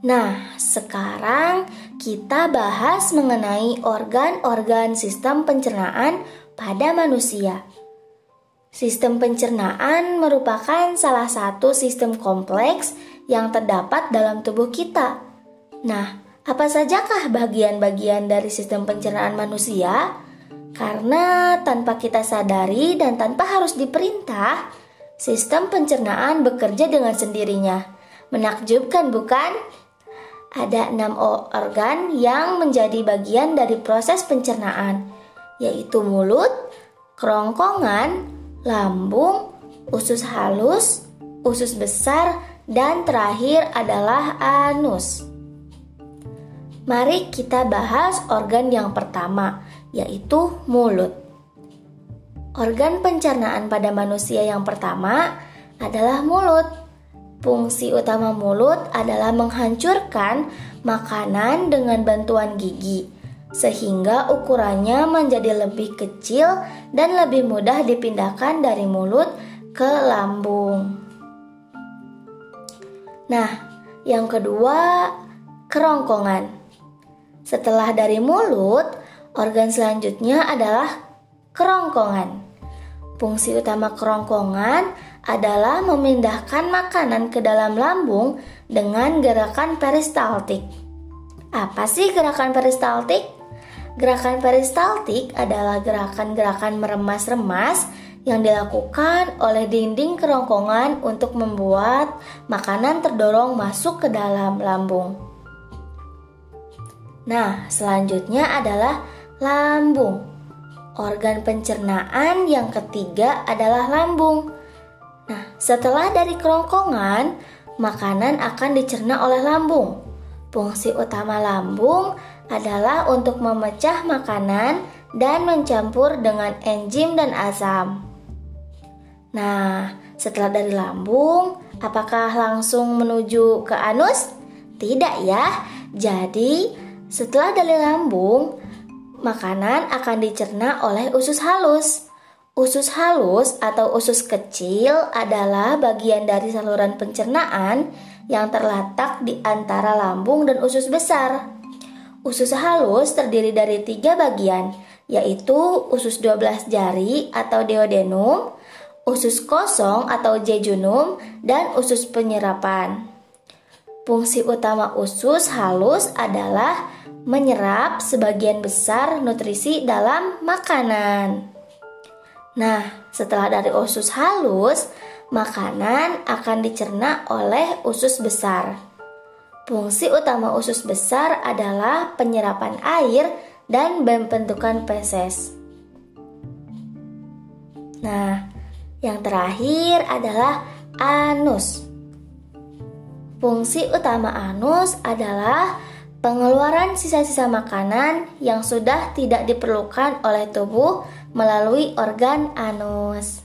Nah, sekarang kita bahas mengenai organ-organ sistem pencernaan pada manusia. Sistem pencernaan merupakan salah satu sistem kompleks yang terdapat dalam tubuh kita. Nah, apa sajakah bagian-bagian dari sistem pencernaan manusia? Karena tanpa kita sadari dan tanpa harus diperintah, sistem pencernaan bekerja dengan sendirinya. Menakjubkan, bukan? ada enam organ yang menjadi bagian dari proses pencernaan, yaitu mulut, kerongkongan, lambung, usus halus, usus besar, dan terakhir adalah anus. Mari kita bahas organ yang pertama, yaitu mulut. Organ pencernaan pada manusia yang pertama adalah mulut. Fungsi utama mulut adalah menghancurkan makanan dengan bantuan gigi, sehingga ukurannya menjadi lebih kecil dan lebih mudah dipindahkan dari mulut ke lambung. Nah, yang kedua, kerongkongan. Setelah dari mulut, organ selanjutnya adalah kerongkongan. Fungsi utama kerongkongan adalah memindahkan makanan ke dalam lambung dengan gerakan peristaltik. Apa sih gerakan peristaltik? Gerakan peristaltik adalah gerakan-gerakan meremas-remas yang dilakukan oleh dinding kerongkongan untuk membuat makanan terdorong masuk ke dalam lambung. Nah, selanjutnya adalah lambung. Organ pencernaan yang ketiga adalah lambung. Setelah dari kerongkongan, makanan akan dicerna oleh lambung. Fungsi utama lambung adalah untuk memecah makanan dan mencampur dengan enzim dan asam. Nah, setelah dari lambung, apakah langsung menuju ke anus? Tidak ya. Jadi, setelah dari lambung, makanan akan dicerna oleh usus halus. Usus halus atau usus kecil adalah bagian dari saluran pencernaan yang terletak di antara lambung dan usus besar. Usus halus terdiri dari tiga bagian, yaitu usus 12 jari atau duodenum, usus kosong atau jejunum, dan usus penyerapan. Fungsi utama usus halus adalah menyerap sebagian besar nutrisi dalam makanan. Nah, setelah dari usus halus, makanan akan dicerna oleh usus besar. Fungsi utama usus besar adalah penyerapan air dan pembentukan feses. Nah, yang terakhir adalah anus. Fungsi utama anus adalah pengeluaran sisa-sisa makanan yang sudah tidak diperlukan oleh tubuh melalui organ anus.